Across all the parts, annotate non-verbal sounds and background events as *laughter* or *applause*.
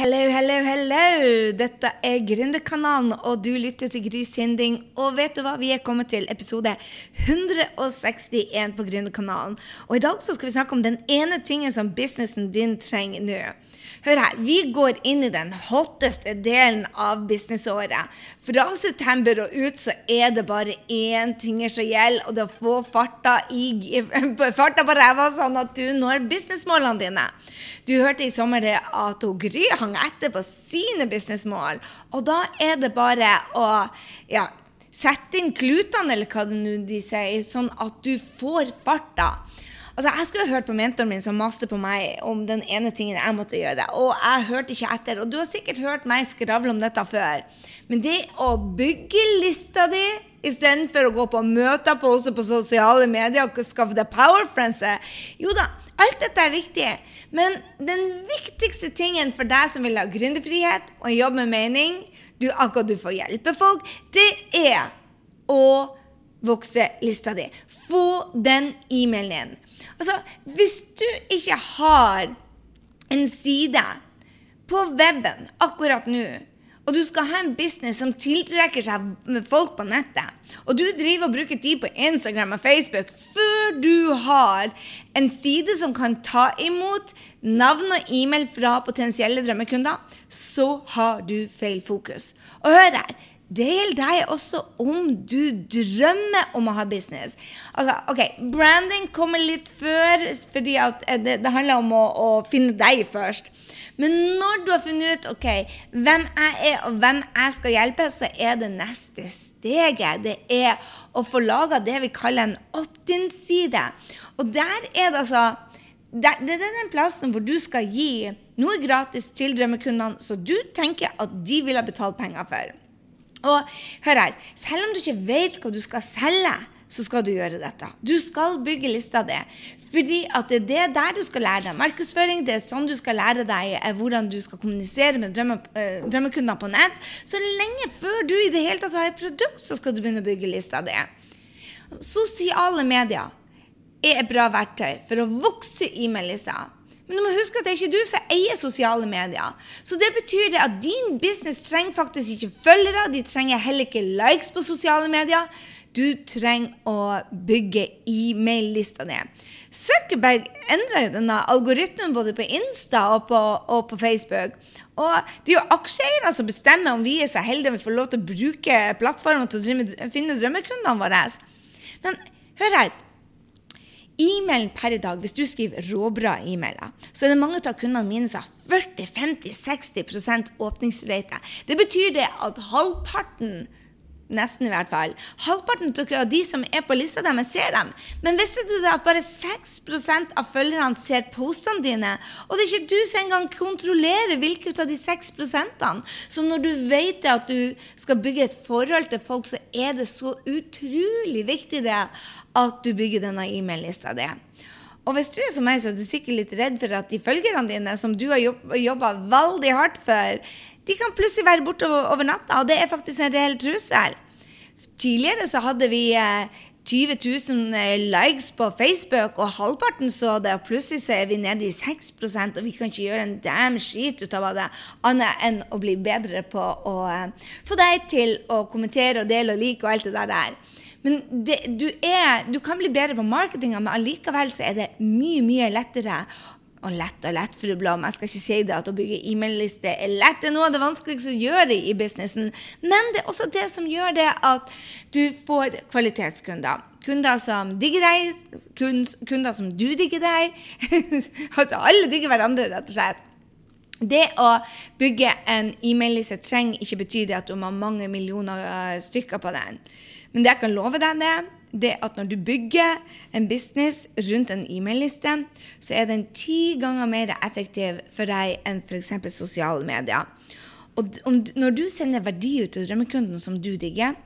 Hello, hello, hello! Dette er Gründerkanalen, og du lytter til Gry Sinding. Og vet du hva? Vi er kommet til episode 161 på Gründerkanalen. Og i dag så skal vi snakke om den ene tingen som businessen din trenger nå. Hør her, vi går inn i den hotteste delen av businessåret. Fra september og ut så er det bare én ting som gjelder, og det er å få farta, i, *laughs* farta på ræva, sånn at du når businessmålene dine. Du hørte i sommer det at Gry hang etter på sine businessmål, og da er det bare å ja, sette inn klutene, eller hva det nå de sier, sånn at du får farta. Altså, Jeg skulle hørt på mentoren min som maste på meg om den ene tingen jeg måtte gjøre, og jeg hørte ikke etter. Og du har sikkert hørt meg skravle om dette før. Men det å bygge lista di istedenfor å gå på møter på, også på sosiale medier og skaffe deg power powerfriendser Jo da, alt dette er viktig. Men den viktigste tingen for deg som vil ha gründerfrihet og jobbe med mening, du, akkurat du får hjelpe folk, det er å vokse lista di. Få den e-mailen inn. Altså, hvis du ikke har en side på weben akkurat nå, og du skal ha en business som tiltrekker seg folk på nettet, og du driver og bruker tid på Instagram og Facebook før du har en side som kan ta imot navn og e-mail fra potensielle drømmekunder, så har du feil fokus. Og hør her, Del deg også om du drømmer om å ha business. Altså, ok, Branding kommer litt før, fordi eh, det, det, handler om å, å, finne deg først. Men når du har funnet ut ok, hvem jeg er og hvem jeg skal hjelpe, så er det neste steget det er å få laga det vi kaller en opt-in-side. Og der er det altså det, det er den plassen hvor du skal gi noe gratis til drømmekundene, så du tenker at de vil ha betalt penger for. Og hør her, selv om du ikke vet hva du skal selge, så skal du gjøre dette. Du skal bygge lista di. Fordi at det er det der du skal lære deg markedsføring. Det er sånn du skal lære deg eh, hvordan du skal kommunisere med drømme, øh, drømmekunder på nett. Så lenge før du i det hele tatt har et produkt, så skal du begynne å bygge lista di. Sosiale medier er et bra verktøy for å vokse e-mail-lista. Men du må huske at det er ikke du som eier sosiale medier. Så det betyr det at din business trenger faktisk ikke følgere. De trenger heller ikke likes på sosiale medier. Du trenger å bygge e-mail-lista di. Zuckerberg endra jo denne algoritmen både på Insta og på, og på Facebook. Og det er jo aksjeeierne som bestemmer om vi er så heldige at vi får lov til å bruke plattformen til å finne drømmekundene våre. Men hør her. E-mailen per i dag, hvis du skriver råbra e-mailer, så er det mange av kundene mine som har 40-50-60% åpningsrate. Det betyr det at halvparten Nesten, i hvert fall. Halvparten av de som er på lista deres, ser dem. Men visste du det at bare 6% av følgerne ser postene dine? Og det er ikke du som engang kontrollerer hvilke av de 6% Så når du vet at du skal bygge et forhold til folk, så er det så utrolig viktig det at du bygger denne e-mail-lista di. Og hvis du er som meg, så er du sikkert litt redd for at de følgerne dine, som du har jobba veldig hardt for, de kan plutselig være borte over natta, og det er faktisk en reell trussel. Tidligere så hadde vi 20 eh, 000 eh, likes på Facebook, og halvparten så det, og plutselig så er vi nede i 6% og vi kan ikke gjøre en damn skit ut av det, annet enn å bli bedre på å uh, få deg til å kommentere og dele og like og alt det der. Men det, du, er, du, kan bli bedre på marketinga, men allikevel så er det mye, mye lettere. Og lett og lett, fru Blom. Jeg skal ikke si det at å bygge e-mail-liste er lett. Det er noe av det vanskeligste å gjøre i businessen. Men det er også det som gjør det at du får kvalitetskunder. Kunder som digger deg, kunder som du digger deg. *laughs* altså alle digger hverandre, rett og slett. Det å bygge en e-mail-liste trenger ikke bety at du må ha mange millioner eh, stykker på den. Men jeg kan love deg, det, det at når du bygger en business rundt en e-mail-liste, så er den ti ganger mer effektiv for deg enn f.eks. sosiale medier. Og når du sender verdi ut til drømmekunden som du digger,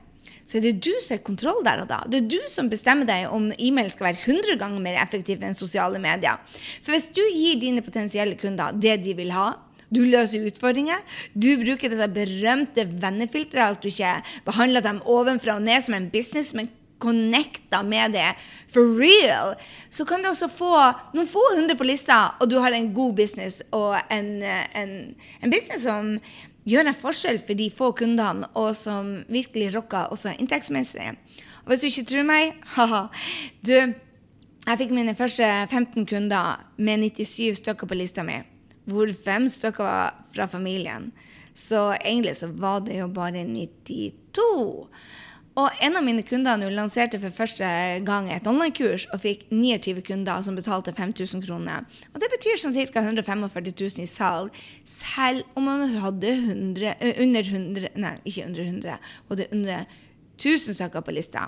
så er det du som har kontroll der og da. Det er du som bestemmer deg om e-mail skal være 100 ganger mer effektiv enn sosiale medier. For hvis du gir dine potensielle kunder det de vil ha, du løser utfordringer. Du bruker dette berømte vennefilteret, at du ikke behandler dem ovenfra og ned som en business, men connecta med det for real, så kan du også få noen få hundre på lista, og du har en god business og en, en, en business som gjør en forskjell for de få kundene, og som virkelig rocker også inntektsmessig. Og hvis du ikke tror meg, *laughs* haha, du jeg fikk mine første 15 kunder med 97 stykker på lista mi, hvor fem stykker var fra familien. Så egentlig så var det jo bare 92. Og en av mine kunder nå lanserte for første gang et online-kurs og fikk 29 kunder som betalte 5000 kroner. Og det betyr sånn ca. 145 000 i salg, selv om man hadde 100, under 100 Nei, ikke under 100. Hadde under 1000 stykker på lista.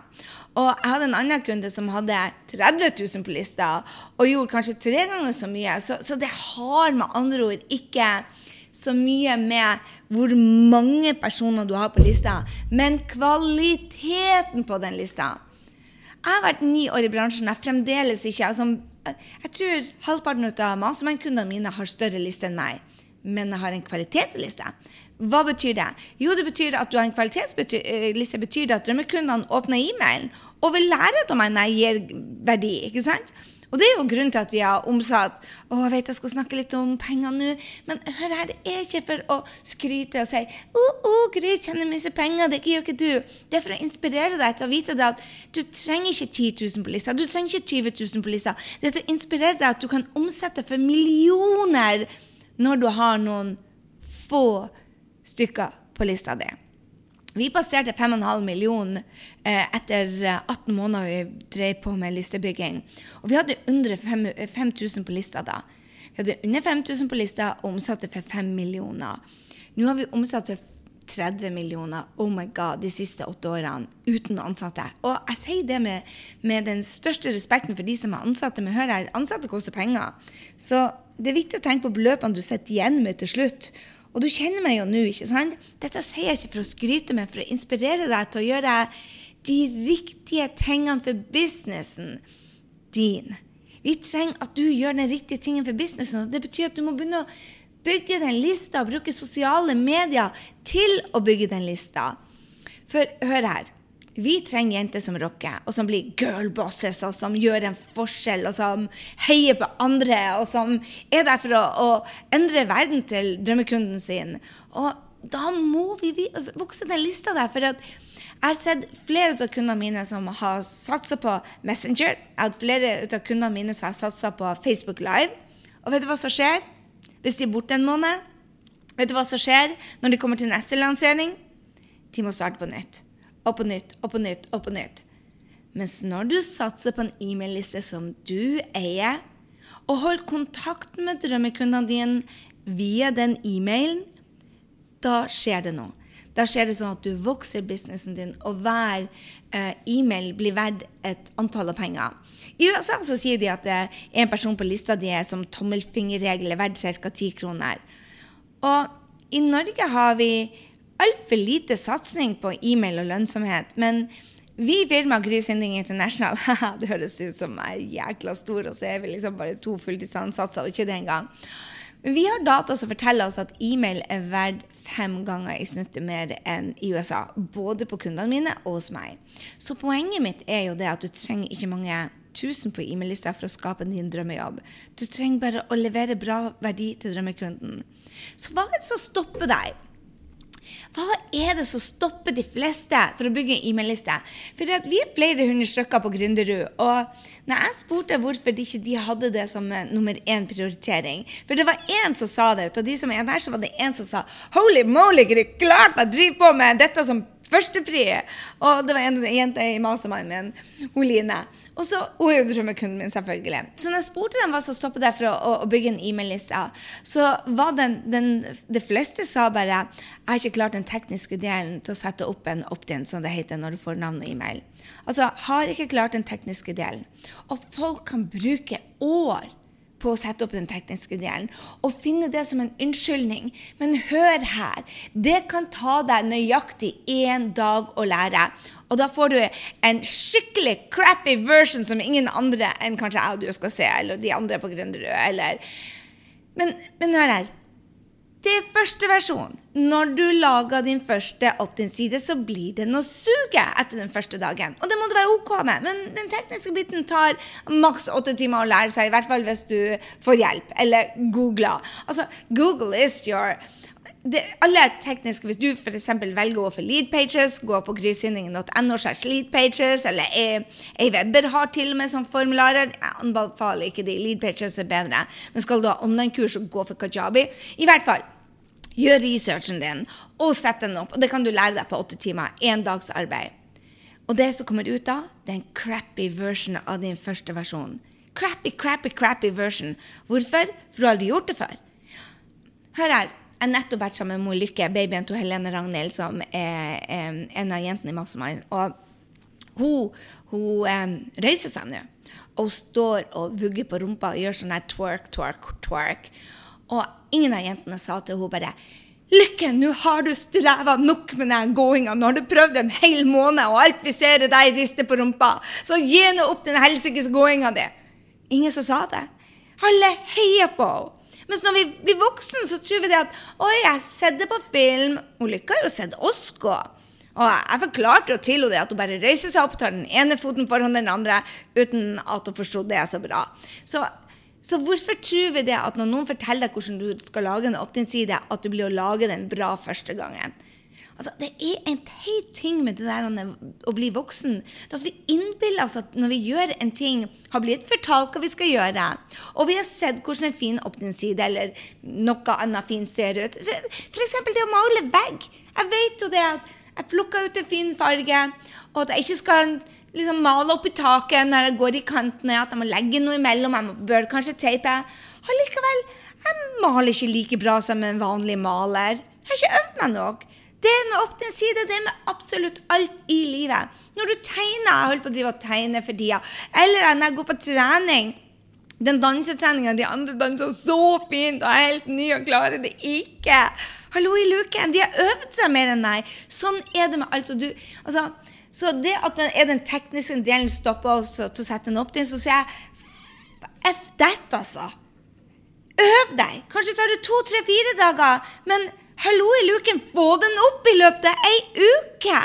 Og jeg hadde en annen kunde som hadde 30 000 på lista, og gjorde kanskje tre ganger så mye. Så, så det har med andre ord ikke så mye med hvor mange personer du har på lista, men kvaliteten på den lista. Jeg har vært ni år i bransjen. Jeg fremdeles ikke altså, Jeg tror halvparten av mastermind-kundene mine har større liste enn meg, men jeg har en kvalitetsliste. Hva betyr det? Jo, det betyr at du har en kvalitetsliste. betyr det at drømmekundene åpner e-mailen og vil lære av meg når jeg gir verdi. ikke sant? Og det er jo grunnen til at vi har omsatt Å, jeg vet jeg skal snakke litt om penger nå, men hør her, det er ikke for å skryte og si Å, å, Gry tjener mye penger, det gjør ikke du. Det er for å inspirere deg til å vite det at du trenger ikke 10 000 på lista, du trenger ikke 20 000 på lista. Det er til å inspirere deg at du kan omsette for millioner når du har noen få stykker på lista di. Vi passerte 5,5 millioner eh, etter 18 eh, måneder vi drev på med listebygging. Og vi hadde under 5000 på lista da. Vi hadde under 5000 på lista og omsatte for 5 millioner. Nå har vi omsatt for 30 millioner oh my god, de siste åtte årene uten ansatte. Og jeg sier det med, med den største respekten for de som er ansatte. Men hør her, ansatte koster penger. Så det er viktig å tenke på beløpene du sitter igjen med til slutt. Og du kjenner meg jo nå, ikke sant? Dette sier jeg ikke for å skryte, men for å inspirere deg til å gjøre de riktige tingene for businessen din. Vi trenger at du gjør den riktige tingen for businessen. Det betyr at du må begynne å bygge den lista og bruke sosiale medier til å bygge den lista. For hør her. Vi trenger jenter som rocker, og som blir girlbosses, og som gjør en forskjell, og som heier på andre, og som er der for å, å endre verden til drømmekunden sin. Og da må vi, vokse den lista der. for at jeg har sett flere av kundene mine som har satsa på Messenger. Jeg har hatt flere av kundene mine som har satsa på Facebook Live. Og vet du hva som skjer hvis de er borte en måned? Vet du hva som skjer når de kommer til neste lansering? De må starte på nytt og på nytt og på nytt og på nytt. Mens når du satser på en e-mail-liste som du eier, og holder kontakten med drømmekundene dine via den e-mailen, da skjer det noe. Da skjer det sånn at du vokser businessen din, og hver uh, e-mail blir verdt et antall av penger. I USA så sier de at uh, en person på lista di er som tommelfingerregel er verdt ca. 10 kroner. Og i Norge har vi altfor lite satsing på e-mail og lønnsomhet. Men vi i firmaet Gry Sinding International *laughs* det høres ut som jeg er jækla stor, og så er vi liksom bare to fulltidsansatte, og ikke det engang. Vi har data som forteller oss at e-mail er verdt fem ganger i snittet mer enn i USA. Både på kundene mine og hos meg. Så poenget mitt er jo det at du trenger ikke mange tusen på e-mail-lista for å skape din drømmejobb. Du trenger bare å levere bra verdi til drømmekunden. Så hva er det som stopper deg? Hva er det som stopper de fleste for å bygge e-mail-liste? For vi er flere hundre stykker på Gründerud. Og når jeg spurte hvorfor de ikke hadde det som eh, nummer én prioritering For det var én som sa det. Av de som er der, så var det én som sa Holy moly, klart jeg driver på med dette som førstepri! Og det var en jente i masterminden min, hun Line. Og så, Hun er jo drømmekunden min, selvfølgelig. Så når jeg spurte dem hva som stoppet deg for å, å, bygge en e-mail-liste, så var den, den De fleste sa bare jeg har ikke klart den tekniske delen til å sette opp en opt-in, som det heter når du får navn og e-mail. Altså, har ikke klart den tekniske delen. Og folk kan bruke år på å sette opp den tekniske delen og finne det som en unnskyldning. Men hør her. Det kan ta deg nøyaktig én dag å lære. Og da får du en skikkelig crappy version som ingen andre enn kanskje jeg og du skal se, eller de andre på Gründerud, eller men, men hør her. Det er første versjon. når du lager din første opt-in-side, så blir det noe suge etter den første dagen. Og det må du være OK med, men den tekniske biten tar maks åtte timer å lære seg, i hvert fall hvis du får hjelp, eller googler. Altså, Google is your det, alle tekniske, Hvis du f.eks. velger å gå for lead pages, gå på grysyndingen.no, lead eller ei webber har til og med som formularer. Jeg anbefaler ikke de. Lead pages er bedre. Men skal du ha online-kurs, gå for Kajabi. I hvert fall, gjør researchen din og sett den opp. Og det kan du lære deg på åtte timer. Én dags arbeid. Og det som kommer ut da, det er en crappy version av din første versjon. Crappy, crappy, crappy version. Hvorfor? For du har aldri gjort det før. Hør her. Jeg har nettopp vært sammen med mor Lykke, babyen til Helene Ragnhild, som er, er en av jentene i Mastermind. Og hun, hun um, reiser seg nå og står og vugger på rumpa og gjør sånn her twerk, twerk, twerk. Og ingen av jentene sa til henne bare Lykke, nå har du streva nok med den gåinga. Nå har du prøvd en hel måned, og alt vi ser er deg riste på rumpa. Så gi nå opp den helsikes gåinga di. Ingen som sa det. Alle heier på henne. Mens når vi blir voksne, så tror vi det at Oi, jeg har sett det på film. Hun har jo å se oss gå. Og jeg forklarte jo til henne at hun bare røyser seg opp, tar den ene foten foran den andre, uten at hun forsto det så bra. Så, så, hvorfor tror vi det at når noen forteller deg hvordan du skal lage en opt-in-side, at du blir å lage den bra første gangen? Altså, det er en teit ting med det der å bli voksen. Det at Vi innbiller oss at når vi gjør en ting, har blitt fortalt hva vi skal gjøre, og vi har sett hvordan en fin åpningsside eller noe annet fint ser ut F.eks. det å male vegg. Jeg vet jo det at jeg plukker ut en fin farge, og at jeg ikke skal liksom male opp i taket når jeg går i kantene, at jeg må legge noe imellom, jeg bør kanskje teipe. Allikevel, jeg maler ikke like bra som en vanlig maler. Jeg har ikke øvd meg nok. Det med opp den side, det med absolutt alt i livet. Når du tegner Jeg holder på å drive og tegne for tida. Eller når jeg går på trening. Den dansetreninga de andre danser så fint og er helt ny og klarer det ikke. Hallo i luken! De har øvd seg mer enn deg. Sånn er det med alt. Så, du, altså, så det at den, er den tekniske delen stopper oss til å sette den opp til, så sier jeg F that, altså. Øv deg! Kanskje tar det to, tre, fire dager. men Hallo i luken, få den opp i løpet av ei uke!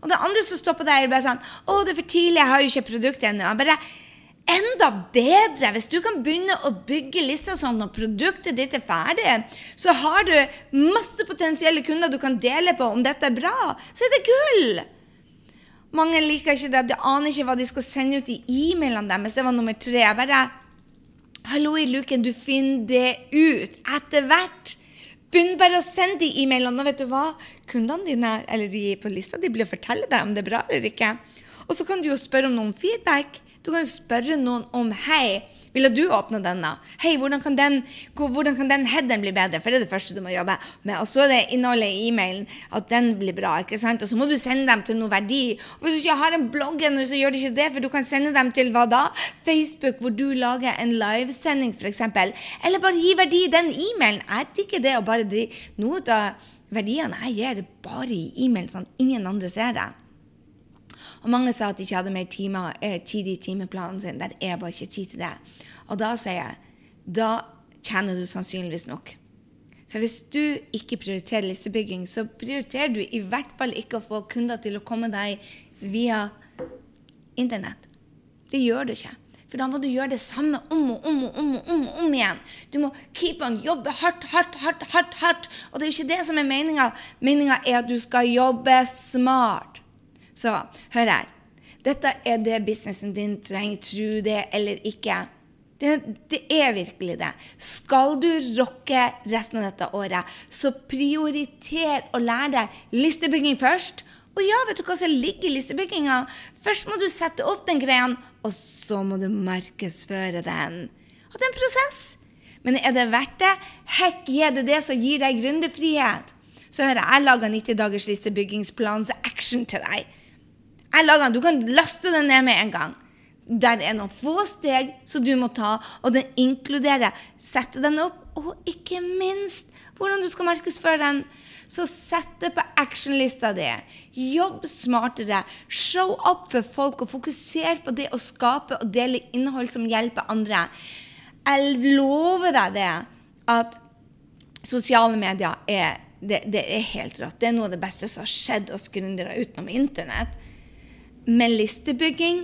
Og det andre som stopper der, er bare sånn Å, det er for tidlig, jeg har jo ikke produktet ennå. Bare enda bedre hvis du kan begynne å bygge lista sånn når produktet ditt er ferdig. Så har du masse potensielle kunder du kan dele på om dette er bra. Så er det gull! Mange liker ikke det. De aner ikke hva de skal sende ut i e-mailene deres. Det var nummer tre. Bare Hallo i luken, du finner det ut etter hvert. Begynn bare å sende de e-mailene. Og vet du hva? Kundene dine eller de på lista de blir å fortelle deg om det er bra eller ikke. Og så kan du jo spørre om noen feedback. Du kan jo spørre noen om hei, ville du åpne denne? Hei, hvordan kan den, hvordan kan den headeren bli bedre? For det er det første du må jobbe med. Og så er det innholdet i e-mailen, at den blir bra. ikke sant? Og så må du sende dem til noe verdi. Og hvis du ikke har en blogg ennå, så gjør du ikke det, for du kan sende dem til hva da? Facebook, hvor du lager en livesending, f.eks. Eller bare gi verdi i den e-mailen. Jeg digger det. å bare drive Noe av verdiene jeg gir, bare i e-mailen, sånn ingen andre ser det. Og mange sa at de ikke hadde mer timer, eh, tid i timeplanen sin. Der er bare ikke tid til det. Og da sier jeg da tjener du sannsynligvis nok. For hvis du ikke prioriterer listebygging, så prioriterer du i hvert fall ikke å få kunder til å komme deg via internett. Det gjør du ikke. For da må du gjøre det samme om og om og om, og om, og om igjen. Du må keep on, jobbe hardt, hardt, hardt. hardt, hardt. Og det er jo ikke det som er meninga. Meninga er at du skal jobbe smart. Så hør her. Dette er det businessen din trenger, tro det eller ikke. Det, det, er virkelig det. Skal du rocke resten av dette året, så prioriter å lære deg listebygging først. Og ja, vet du hva som ligger i listebygginga? Først må du sette opp den greia, og så må du markedsføre den. Og det er en prosess. Men er det verdt det? Hekk, gi det det som gir deg gründerfrihet. Så hører jeg laga 90 dagers listebyggingsplans action til deg. Jeg lager den. Du kan laste den ned med en gang. Der er noen få steg som du må ta, og den inkluderer sette den opp, og ikke minst hvordan du skal markedsføre den. Så sett det på actionlista di. Jobb smartere. Show up for folk, og fokuser på det å skape og dele innhold som hjelper andre. Jeg lover deg det, at sosiale medier er det, det er helt rått. Det er noe av det beste som har skjedd oss gründere utenom internett. Men listebygging,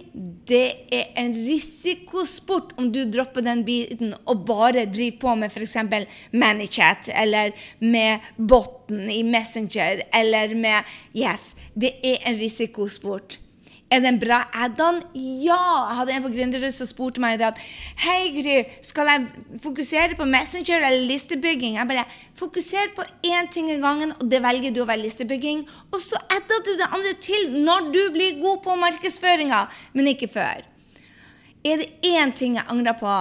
det er en risikosport om du dropper den biten og bare driver på med f.eks. Manychat eller med botten i Messenger eller med Yes, det er en risikosport. Er det en bra add-on? Ja! Jeg hadde en på Gründerhuset som spurte meg at Hei, Gry, skal jeg fokusere på Messenger eller listebygging? Jeg bare Fokuser på én ting i gangen, og det velger du å være listebygging. Og så adder du det andre til når du blir god på markedsføringa, men ikke før. Er det én ting jeg angrer på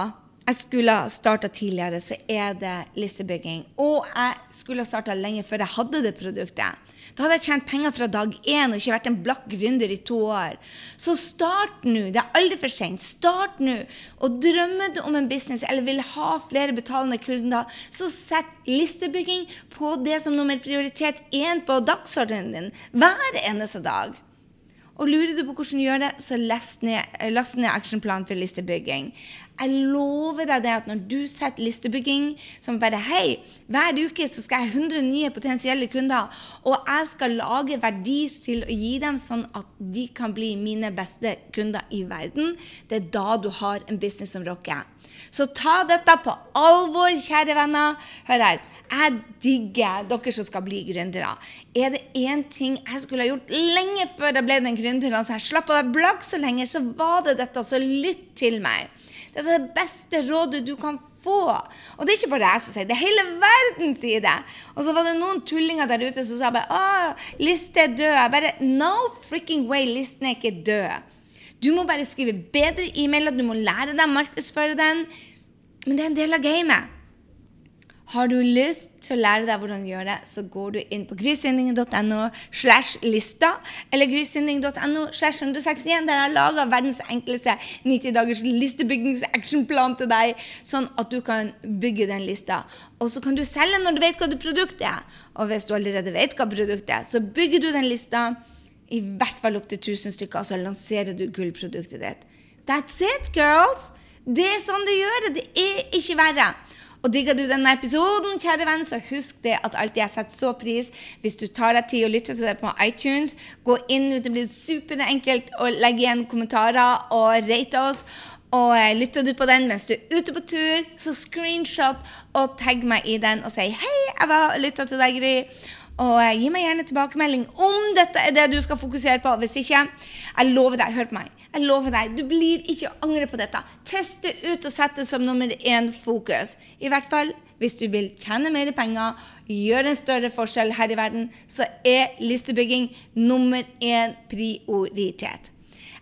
jeg skulle ha starta tidligere, så er det listebygging. Og jeg skulle ha starta lenge før jeg hadde det produktet. Da hadde jeg tjent penger fra dag én og ikke vært en blakk gründer i to år. Så start nå. Det er aldri for sent. Start nå. Og drømmer du om en business eller vil ha flere betalende kunder, så sett listebygging på det som nummer prioritet én på dagsordenen din hver eneste dag. Og lurer du på hvordan du gjør det, så last ned, last ned actionplanen for listebygging. Jeg lover deg det at når du setter listebygging som bare Hei, hver uke så skal jeg ha 100 nye potensielle kunder, og jeg skal lage verdi til å gi dem sånn at de kan bli mine beste kunder i verden, det er da du har en business som rocker. Så ta dette på alvor, kjære venner. Hør her. Jeg digger dere som skal bli gründere. Er det én ting jeg skulle ha gjort lenge før jeg ble den gründeren, så jeg slapp å være blakk så lenge, så var det dette. Så lytt til meg. Dette er det beste rådet du kan få. Og det er ikke bare jeg som sier det, hele verden sier det. Og så var det noen tullinger der ute som sa bare Å, liste er død. Jeg bare No freaking way, listen er ikke død. Du må bare skrive bedre e-mailer, du må lære deg å markedsføre den. Men det er en del av gamet. Har du lyst til å lære deg hvordan du gjør det, så går du inn på grysynding.no slash lista eller grysynding.no slash 161. Der jeg har laga verdens enkleste 90 dagers listebyggings-actionplan til deg, sånn at du kan bygge den lista. Og så kan du selge når du vet hva du produktet er. Og hvis du allerede vet hva produktet er, så bygger du den lista i hvert fall opp til 1000 stykker, og så lanserer du gullproduktet ditt. That's it, girls! Det er sånn du gjør det. Det er ikke verre. Og digger du denne episoden, kjære venn, så husk det at alltid jeg setter så pris hvis du tar deg tid og lytter til det på iTunes. Gå inn, det blir superenkelt å legge igjen kommentarer og rate oss. Og eh, lytter du på den mens du er ute på tur, så screenshot og tagg meg i den og si 'Hei, jeg var lytta til deg, Gry'. Og eh, gi meg gjerne tilbakemelding om dette er det du skal fokusere på. Hvis ikke, jeg lover deg, hør på meg. Jeg lover deg, Du blir ikke å angre på dette. Test det ut og sett det som nummer én fokus. I hvert fall hvis du vil tjene mer penger, gjøre en større forskjell her i verden, så er listebygging nummer én prioritet.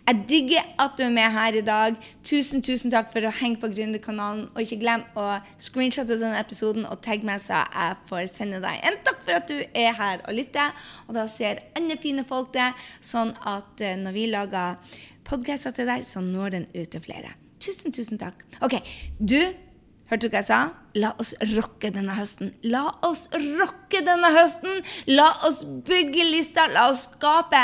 Jeg digger at du er med her i dag. Tusen tusen takk for å henge på Gründerkanalen. Og ikke glem å screenshotte denne episoden og tagge meg, så jeg får sende deg en takk for at du er her og lytter. Og da ser andre fine folk det, sånn at eh, når vi lager podkaster til deg, så når den ut til flere. Tusen, tusen takk. OK, du Hørte du hva jeg sa? La oss rocke denne høsten. La oss rocke denne høsten! La oss bygge lista. La oss skape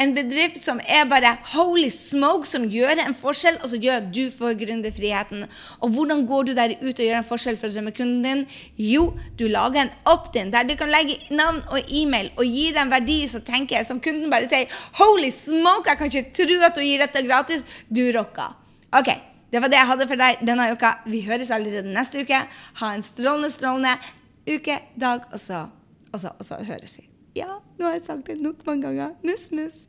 en bedrift som er bare holy smoke, som gjør en forskjell, og som gjør at du får gründerfriheten. Og hvordan går du der ut og gjør en forskjell for drømmekunden din? Jo, du lager en opt-in der du kan legge navn og e-mail og gi dem verdi, som tenker som kunden bare sier holy smoke, jeg kan ikke tro at du gir dette gratis. Du rocker. Ok, det var det jeg hadde for deg denne uka. Vi høres allerede neste uke. Ha en strålende, strålende uke, dag, og så, og så, og så høres vi. Ja, nå har jeg sagt det nok mange ganger. Mus, mus.